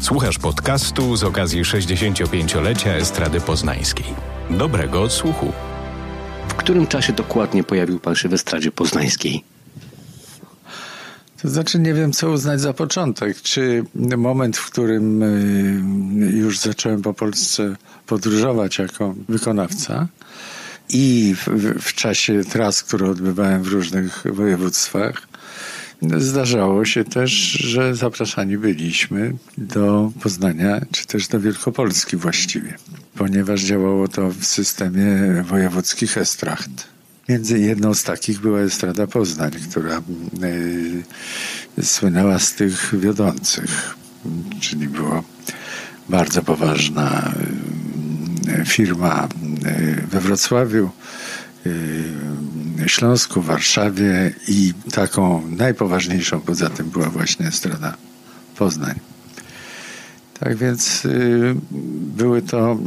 Słuchasz podcastu z okazji 65-lecia Estrady Poznańskiej. Dobrego odsłuchu. W którym czasie dokładnie pojawił pan się w Estradzie Poznańskiej? To znaczy nie wiem, co uznać za początek. Czy moment, w którym y, już zacząłem po Polsce podróżować jako wykonawca i w, w czasie tras, które odbywałem w różnych województwach, Zdarzało się też, że zapraszani byliśmy do Poznania, czy też do Wielkopolski właściwie, ponieważ działało to w systemie wojewódzkich estracht. Między jedną z takich była Estrada Poznań, która y, słynęła z tych wiodących, czyli była bardzo poważna y, firma y, we Wrocławiu, Śląsku, Warszawie i taką najpoważniejszą poza tym była właśnie Estrada Poznań. Tak więc y, były to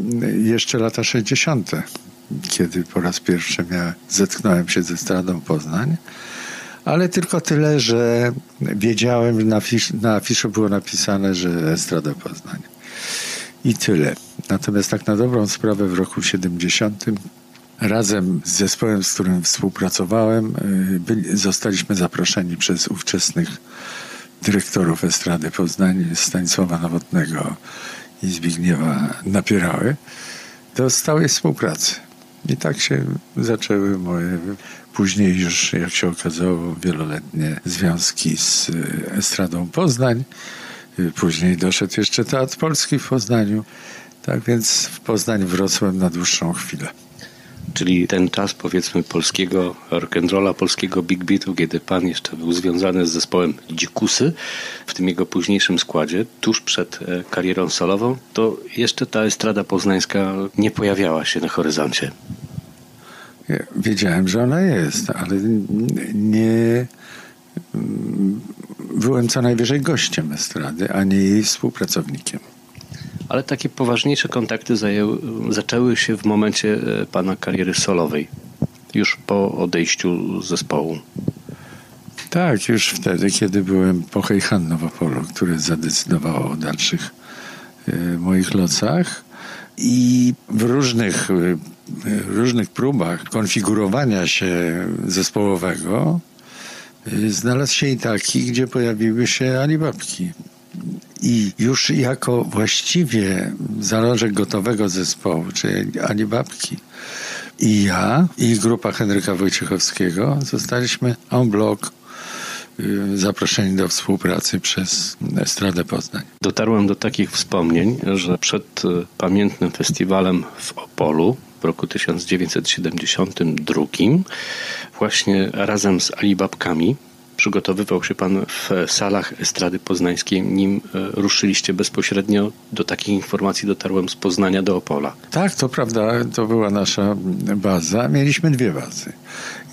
jeszcze lata 60., kiedy po raz pierwszy zetknąłem się ze Estradą Poznań, ale tylko tyle, że wiedziałem, na, fisz, na afiszu było napisane, że Estrada Poznań. I tyle. Natomiast tak na dobrą sprawę w roku 70 Razem z zespołem, z którym współpracowałem, y, byli, zostaliśmy zaproszeni przez ówczesnych dyrektorów Estrady Poznań, Stanisława Nowotnego i Zbigniewa Napierały, do stałej współpracy. I tak się zaczęły moje później już, jak się okazało, wieloletnie związki z y, Estradą Poznań. Y, później doszedł jeszcze Teatr Polski w Poznaniu. Tak więc w Poznań wrosłem na dłuższą chwilę czyli ten czas powiedzmy polskiego rock'n'rolla, polskiego big beatu, kiedy pan jeszcze był związany z zespołem Dzikusy w tym jego późniejszym składzie, tuż przed e, karierą solową, to jeszcze ta estrada poznańska nie pojawiała się na horyzoncie. wiedziałem, że ona jest, ale nie byłem co najwyżej gościem estrady, a nie jej współpracownikiem. Ale takie poważniejsze kontakty zaczęły się w momencie e, pana kariery solowej, już po odejściu z zespołu. Tak, już wtedy, kiedy byłem po Hejhan Nowopolu, które zadecydowało o dalszych y, moich losach. I w różnych, y, różnych próbach konfigurowania się zespołowego znalazł się i taki, gdzie pojawiły się Alibabki. I już jako właściwie zalążek gotowego zespołu, czyli Ani Babki, i ja, i grupa Henryka Wojciechowskiego zostaliśmy en bloc y, zaproszeni do współpracy przez Estradę Poznań. Dotarłem do takich wspomnień, że przed y, pamiętnym festiwalem w Opolu w roku 1972 właśnie razem z Alibabkami przygotowywał się pan w salach Estrady Poznańskiej, nim e, ruszyliście bezpośrednio. Do takich informacji dotarłem z Poznania do Opola. Tak, to prawda, to była nasza baza. Mieliśmy dwie bazy.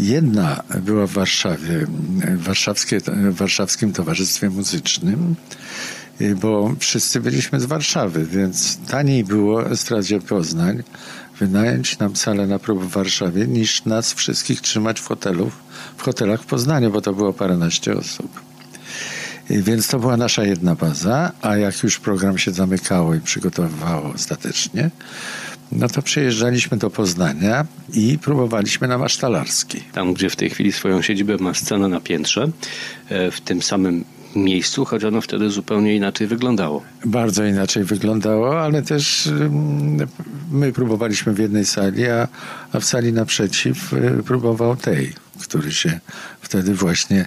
Jedna była w Warszawie, w, warszawskie, w Warszawskim Towarzystwie Muzycznym, bo wszyscy byliśmy z Warszawy, więc taniej było Estradzie Poznań wynająć nam salę na prób w Warszawie, niż nas wszystkich trzymać w hotelu, w hotelach w Poznaniu, bo to było paręnaście osób. I więc to była nasza jedna baza, a jak już program się zamykało i przygotowywało ostatecznie, no to przyjeżdżaliśmy do Poznania i próbowaliśmy na Masztalarskiej. Tam, gdzie w tej chwili swoją siedzibę ma scena na piętrze, e, w tym samym miejscu, choć ono wtedy zupełnie inaczej wyglądało. Bardzo inaczej wyglądało, ale też my próbowaliśmy w jednej sali, a, a w sali naprzeciw y, próbował tej, który się wtedy właśnie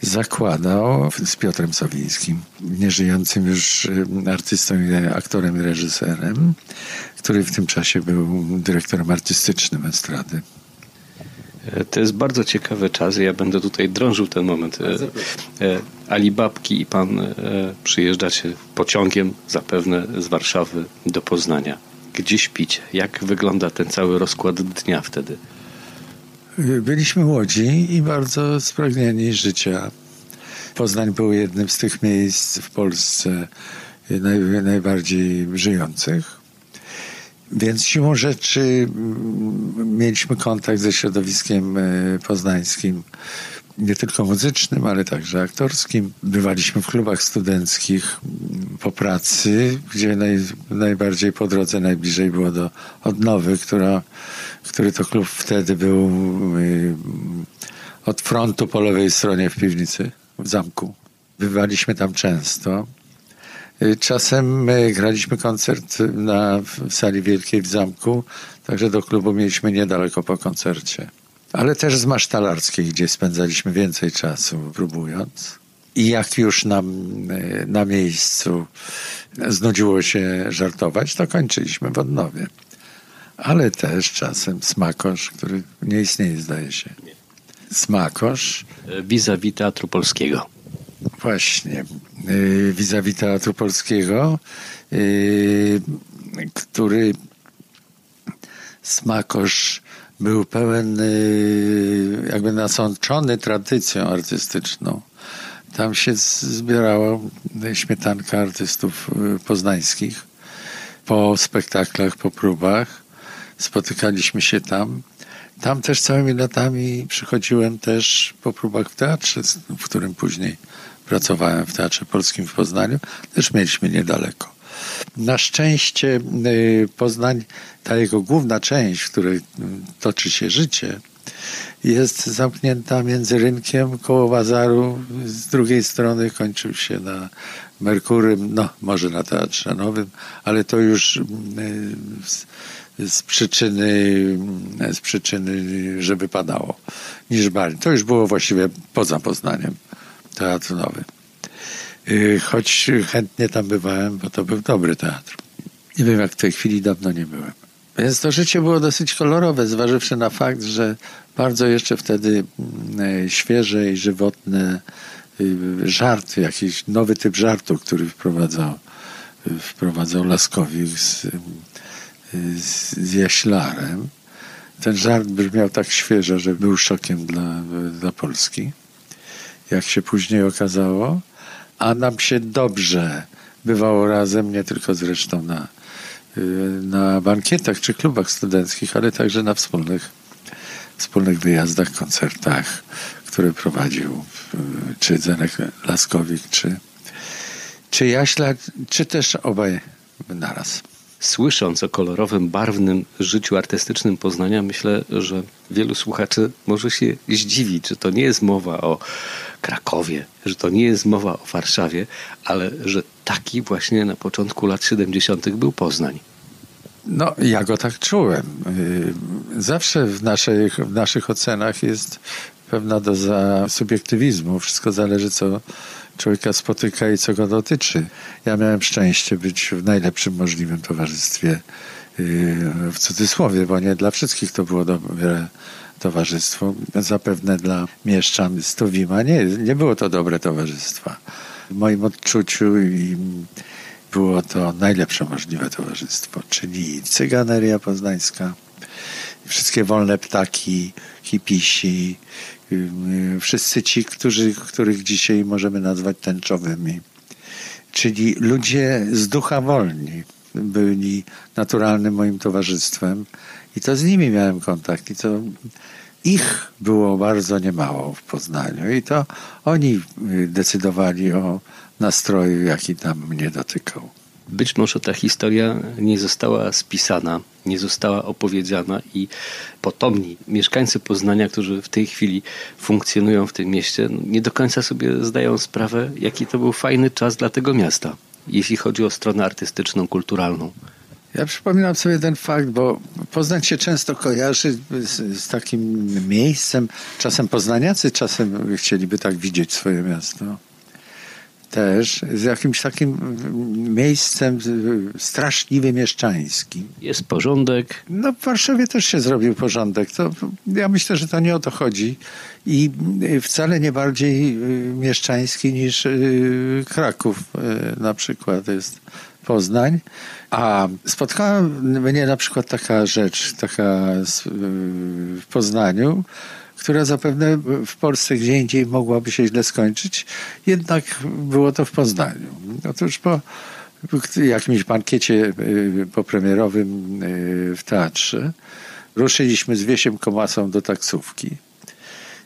zakładał z Piotrem Sowińskim, nieżyjącym już artystą, aktorem i reżyserem, który w tym czasie był dyrektorem artystycznym estrady. E, to jest bardzo ciekawy czas i ja będę tutaj drążył ten moment. E, e, Alibabki i pan przyjeżdżacie pociągiem zapewne z Warszawy do Poznania. Gdzie śpicie? Jak wygląda ten cały rozkład dnia wtedy? Byliśmy młodzi i bardzo spragnieni życia. Poznań był jednym z tych miejsc w Polsce naj, najbardziej żyjących. Więc siłą rzeczy mm, mieliśmy kontakt ze środowiskiem e, poznańskim nie tylko muzycznym, ale także aktorskim. Bywaliśmy w klubach studenckich po pracy, gdzie naj, najbardziej po drodze najbliżej było do Odnowy, która, który to klub wtedy był y, od frontu po lewej stronie w piwnicy, w zamku. Bywaliśmy tam często. Y, czasem graliśmy koncert na, w sali wielkiej w zamku, także do klubu mieliśmy niedaleko po koncercie. Ale też z masztalarskiej, gdzie spędzaliśmy więcej czasu próbując. I jak już nam y, na miejscu znudziło się żartować, to kończyliśmy w odnowie. Ale też czasem smakosz, który nie istnieje, zdaje się. Smakosz. Vis-a-vis Teatru Polskiego. Właśnie. Y, vis-a-vis Teatru Polskiego, który smakosz był pełen, y, jakby nasączony tradycją artystyczną. Tam się zbierało śmietanka artystów poznańskich. Po spektaklach, po próbach spotykaliśmy się tam. Tam też całymi latami przychodziłem też po próbach w teatrze, w którym później pracowałem w Teatrze Polskim w Poznaniu. Też mieliśmy niedaleko. Na szczęście y, Poznań, ta jego główna część, w której y, toczy się życie, jest zamknięta między rynkiem koło bazaru. Z drugiej strony kończył się na Merkurym, no może na Teatrze Nowym, ale to już y, z przyczyny, z przyczyny, że wypadało niż bali. To już było właściwie poza Poznaniem, teatr nowy. Y, choć chętnie tam bywałem, bo to był dobry teatr. Nie wiem, jak w tej chwili dawno nie byłem. Więc to życie było dosyć kolorowe, zważywszy na fakt, że bardzo jeszcze wtedy mm, świeże i żywotne y, żart, jakiś nowy typ żartu, który wprowadzał, wprowadzał Laskowik z z, z jaślarem. Ten żart brzmiał tak świeżo, że był szokiem dla, dla Polski, jak się później okazało. A nam się dobrze bywało razem, nie tylko zresztą na, y, na bankietach czy klubach studenckich, ale także na wspólnych, wspólnych wyjazdach, koncertach, które prowadził y, czy Zenek Laskowik, czy, czy Jaślar, czy też obaj naraz. Słysząc o kolorowym, barwnym życiu artystycznym Poznania, myślę, że wielu słuchaczy może się zdziwić, że to nie jest mowa o Krakowie, że to nie jest mowa o Warszawie, ale że taki właśnie na początku lat 70. był Poznań. No, ja go tak czułem. Y, zawsze w naszych, w naszych ocenach jest pewna doza subiektywizmu. Wszystko zależy, co człowieka spotyka i co go dotyczy. Ja miałem szczęście być w najlepszym możliwym towarzystwie, yy, w cudzysłowie, bo nie dla wszystkich to było dobre towarzystwo. Zapewne dla mieszczan z Tuwima nie, nie było to dobre towarzystwo. W moim odczuciu było to najlepsze możliwe towarzystwo, czyli cyganeria poznańska, wszystkie wolne ptaki, hipisi, Y, wszyscy ci, którzy, których dzisiaj możemy nazwać tęczowymi. Czyli ludzie z ducha wolni byli naturalnym moim towarzystwem i to z nimi miałem kontakt i to ich było bardzo niemało w Poznaniu i to oni y, decydowali o nastroju, jaki tam mnie dotykał. Być może ta historia nie została spisana, nie została opowiedziana i potomni mieszkańcy Poznania, którzy w tej chwili funkcjonują w tym mieście, no, nie do końca sobie zdają sprawę, jaki to był fajny czas dla tego miasta, jeśli chodzi o stronę artystyczną, kulturalną. Ja przypominam sobie ten fakt, bo Poznań się często kojarzy z, z, takim miejscem. Czasem poznaniacy, czasem chcieliby tak widzieć swoje miasto też z jakimś takim miejscem straszliwie mieszczańskim. Jest porządek. No w Warszawie też się zrobił porządek. To, ja myślę, że to nie o to chodzi i wcale nie bardziej y, mieszczański niż y, Kraków y, na przykład jest Poznań. A spotkała mnie na przykład taka rzecz, taka w Poznaniu, która zapewne w Polsce gdzie indziej mogłaby się źle skończyć, jednak było to w Poznaniu. Otóż po jakimś bankiecie y, popremierowym y, w teatrze ruszyliśmy z Wiesiem Komasą do taksówki.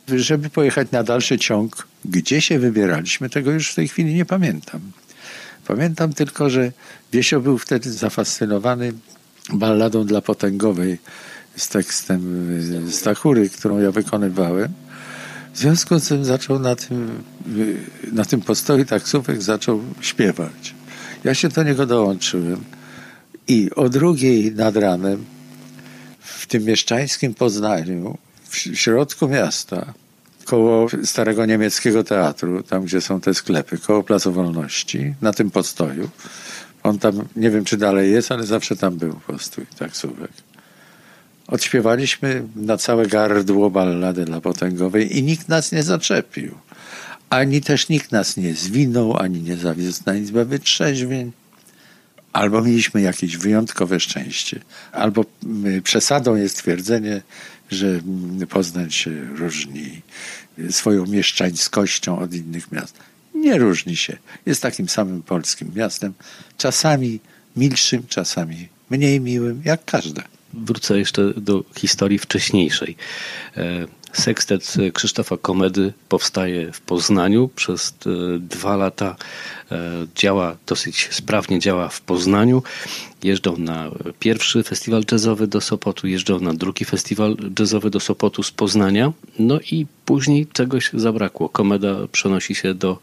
żeby pojechać na dalszy ciąg. Gdzie się wybieraliśmy, tego już w tej chwili nie pamiętam. Pamiętam tylko, że Wiesio był wtedy zafascynowany balladą dla potęgowej z tekstem Stachury, którą ja wykonywałem. W związku z tym zaczął na tym, na tym postoju taksówek zaczął śpiewać. Ja się do niego dołączyłem i o drugiej nad ranem w tym mieszczańskim Poznaniu, w środku miasta, koło starego niemieckiego teatru, tam gdzie są te sklepy, koło Placu Wolności, na tym postoju. On tam, nie wiem czy dalej jest, ale zawsze tam był postój taksówek. Odśpiewaliśmy na całe gardło ballady dla potęgowej i nikt nas nie zaczepił. Ani też nikt nas nie zwinął, ani nie zawiózł na izbę wytrzeźwień. Albo mieliśmy jakieś wyjątkowe szczęście, albo mm, przesadą jest twierdzenie, że Poznań się różni swoją mieszczańskością od innych miast. Nie różni się. Jest takim samym polskim miastem, czasami milszym, czasami mniej miłym, jak każde. Wrócę jeszcze do historii wcześniejszej. E, Sekstet Krzysztofa Komedy powstaje w Poznaniu. Przez e, dwa lata e, działa dosyć sprawnie, działa w Poznaniu. Jeżdżą na pierwszy festiwal jazzowy do Sopotu, jeżdżą na drugi festiwal jazzowy do Sopotu z Poznania. No i później czegoś zabrakło. Komeda przenosi się do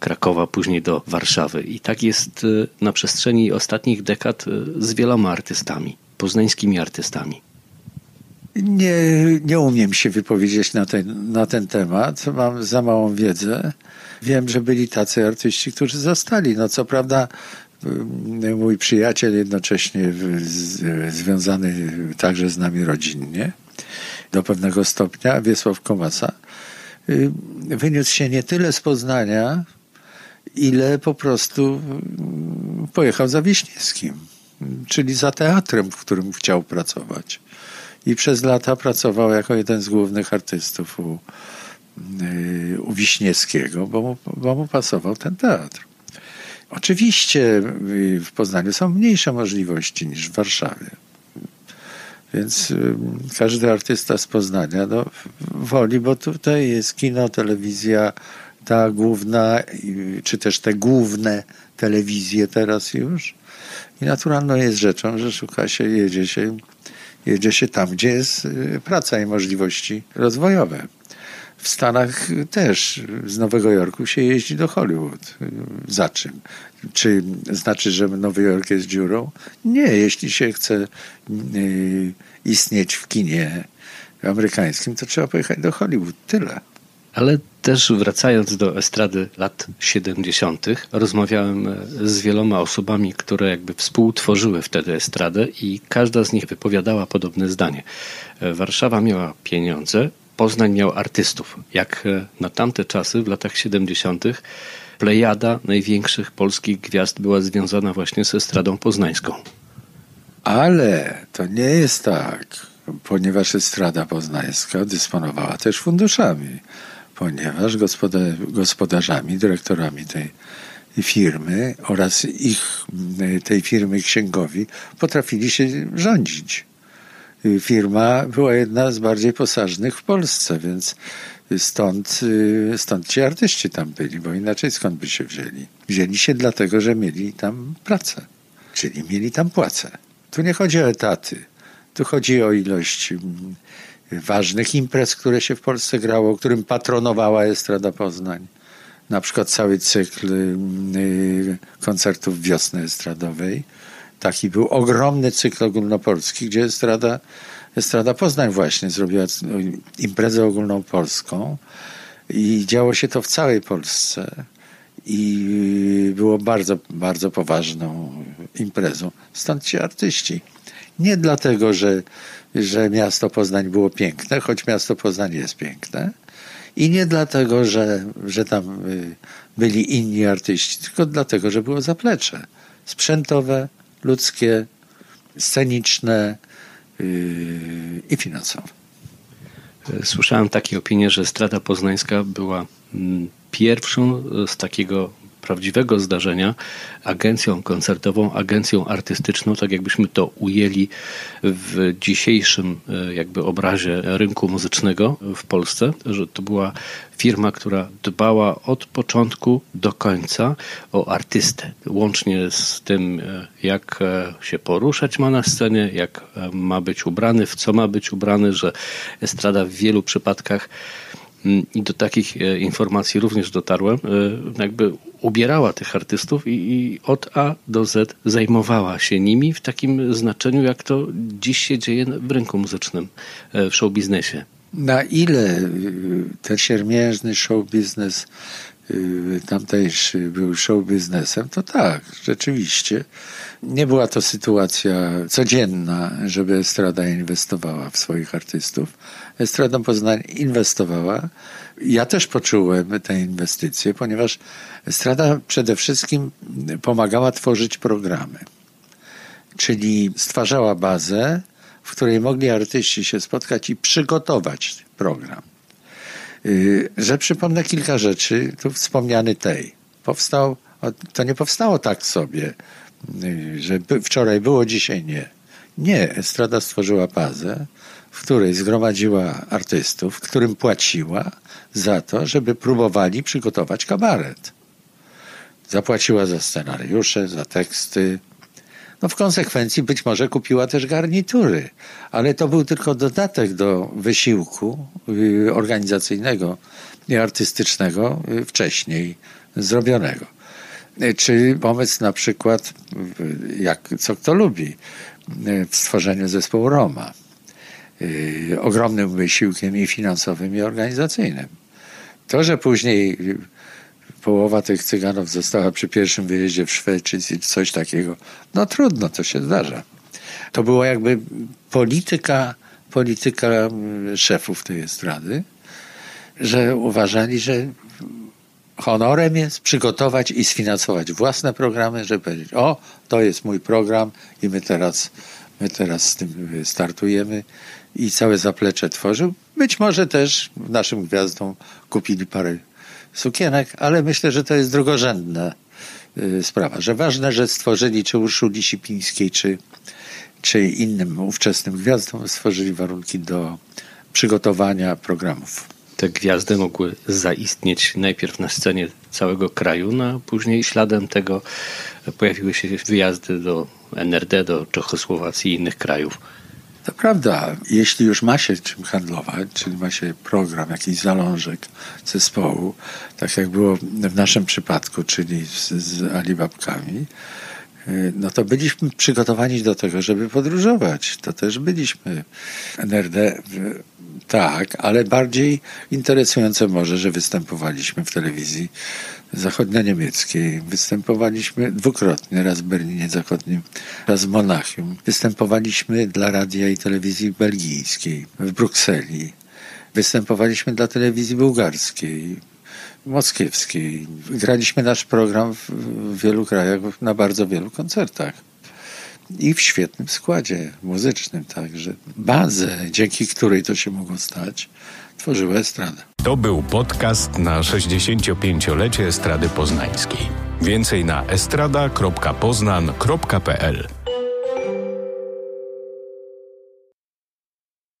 Krakowa, później do Warszawy. I tak jest na przestrzeni ostatnich dekad z wieloma artystami, poznańskimi artystami. Nie, nie umiem się wypowiedzieć na ten, na ten temat. Mam za małą wiedzę. Wiem, że byli tacy artyści, którzy zostali. No co prawda mm, mój przyjaciel jednocześnie związany także z nami rodzinnie do pewnego stopnia, Wiesław Komasa, y, wyniósł się nie tyle z Poznania, ile po prostu mm, pojechał za Wiśniewskim, czyli za teatrem, w którym chciał pracować i przez lata pracował jako jeden z głównych artystów u, y, u Wiśniewskiego, bo mu, bo mu pasował ten teatr. Oczywiście y, w Poznaniu są mniejsze możliwości niż w Warszawie. Więc y, każdy artysta z Poznania no, woli, bo tutaj jest kino, telewizja, ta główna, czy też te główne telewizje teraz już. I naturalną jest rzeczą, że szuka się, jedzie się jedzie się tam, gdzie jest y, praca i możliwości rozwojowe. W Stanach też z Nowego Jorku się jeździ do Hollywood. Za czym? Czy znaczy, że Nowy Jork jest dziurą? Nie, jeśli się chce y, istnieć w kinie amerykańskim, to trzeba pojechać do Hollywood. Tyle. Ale też wracając do estrady lat 70., rozmawiałem e, z wieloma osobami, które jakby współtworzyły wtedy estradę i każda z nich wypowiadała podobne zdanie. E, Warszawa miała pieniądze, Poznań miał artystów. Jak e, na tamte czasy, w latach 70., plejada największych polskich gwiazd była związana właśnie z estradą poznańską. Ale to nie jest tak, ponieważ estrada poznańska dysponowała też funduszami ponieważ gospodarzami, dyrektorami tej firmy oraz ich, tej firmy księgowi potrafili się rządzić. Firma była jedna z bardziej posażnych w Polsce, więc stąd, stąd ci artyści tam byli, bo inaczej skąd by się wzięli? Wzięli się dlatego, że mieli tam pracę, czyli mieli tam płacę. Tu nie chodzi o etaty, tu chodzi o ilość ważnych imprez, które się w Polsce grało, którym patronowała Estrada Poznań. Na przykład cały cykl y, koncertów wiosny estradowej. Taki był ogromny cykl ogólnopolski, gdzie Estrada, Estrada Poznań właśnie zrobiła imprezę ogólnopolską i działo się to w całej Polsce i było bardzo, bardzo poważną imprezą. Stąd ci artyści. Nie dlatego, że że miasto Poznań było piękne, choć miasto Poznań jest piękne. I nie dlatego, że, że tam y, byli inni artyści, tylko dlatego, że było zaplecze sprzętowe, ludzkie, sceniczne yy, i finansowe. Słyszałem takie opinie, że Strata Poznańska była mm, pierwszą z takiego prawdziwego zdarzenia agencją koncertową, agencją artystyczną, tak jakbyśmy to ujęli w dzisiejszym e, jakby obrazie rynku muzycznego w Polsce, że to była firma, która dbała od początku do końca o artystę, łącznie z tym, e, jak e, się poruszać ma na scenie, jak ma być ubrany, w co ma być ubrany, że estrada w wielu przypadkach i do takich informacji również dotarłem, jakby ubierała tych artystów i, i, od A do Z zajmowała się nimi w takim znaczeniu, jak to dziś się dzieje w rynku muzycznym, e, w show biznesie. Na ile ten siermiężny show biznes tamtejszy był show biznesem, to tak, rzeczywiście. Nie była to sytuacja codzienna, żeby Estrada inwestowała w swoich artystów. Estrada Poznań inwestowała. Ja też poczułem te inwestycje, ponieważ Estrada przede wszystkim pomagała tworzyć programy. Czyli stwarzała bazę, w której mogli artyści się spotkać i przygotować program. Y, że przypomnę kilka rzeczy, tu wspomniany tej. Powstał, to nie powstało tak sobie, y, że wczoraj było, dzisiaj nie. Nie, Estrada stworzyła bazę, w której zgromadziła artystów, którym płaciła za to, żeby próbowali przygotować kabaret. Zapłaciła za scenariusze, za teksty. No w konsekwencji być może kupiła też garnitury, ale to był tylko dodatek do wysiłku y, organizacyjnego i artystycznego y, wcześniej zrobionego. Y, czy pomysł na przykład, jak, co kto lubi, w stworzeniu zespołu Roma. Ogromnym wysiłkiem i finansowym, i organizacyjnym. To, że później połowa tych cyganów została przy pierwszym wyjeździe w Szwecji czy coś takiego. No trudno, to się zdarza. To była jakby polityka, polityka mm, szefów tej estrady, że uważali, że honorem jest przygotować i sfinansować własne programy, żeby powiedzieć, o, to jest mój program i my teraz, my teraz z tym startujemy i całe zaplecze tworzył. Być może też naszym gwiazdom kupili parę sukienek, ale myślę, że to jest drugorzędna y, sprawa, że ważne, że stworzyli czy Urszuli Sipińskiej, czy, czy innym ówczesnym gwiazdom stworzyli warunki do przygotowania programów. Te gwiazdy mogły zaistnieć najpierw na scenie całego kraju, no a później śladem tego pojawiły się wyjazdy do NRD, do Czechosłowacji i innych krajów. To prawda, jeśli już ma się czym handlować, czyli ma się program, jakiś zalążek zespołu, tak jak było w naszym przypadku, czyli z, z Alibabkami, no to byliśmy przygotowani do tego, żeby podróżować. To też byliśmy NRD, tak, ale bardziej interesujące może, że występowaliśmy w telewizji zachodnio-niemieckiej. Występowaliśmy dwukrotnie, raz w Berlinie Zachodnim, raz w Monachium. Występowaliśmy dla radia i telewizji belgijskiej w Brukseli. Występowaliśmy dla telewizji bułgarskiej, moskiewskiej. Graliśmy nasz program w wielu krajach, na bardzo wielu koncertach. I w świetnym składzie muzycznym także. Bazę, dzięki której to się mogło stać, tworzyła estrada. To był podcast na 65-lecie Estrady Poznańskiej. Więcej na estrada.poznan.pl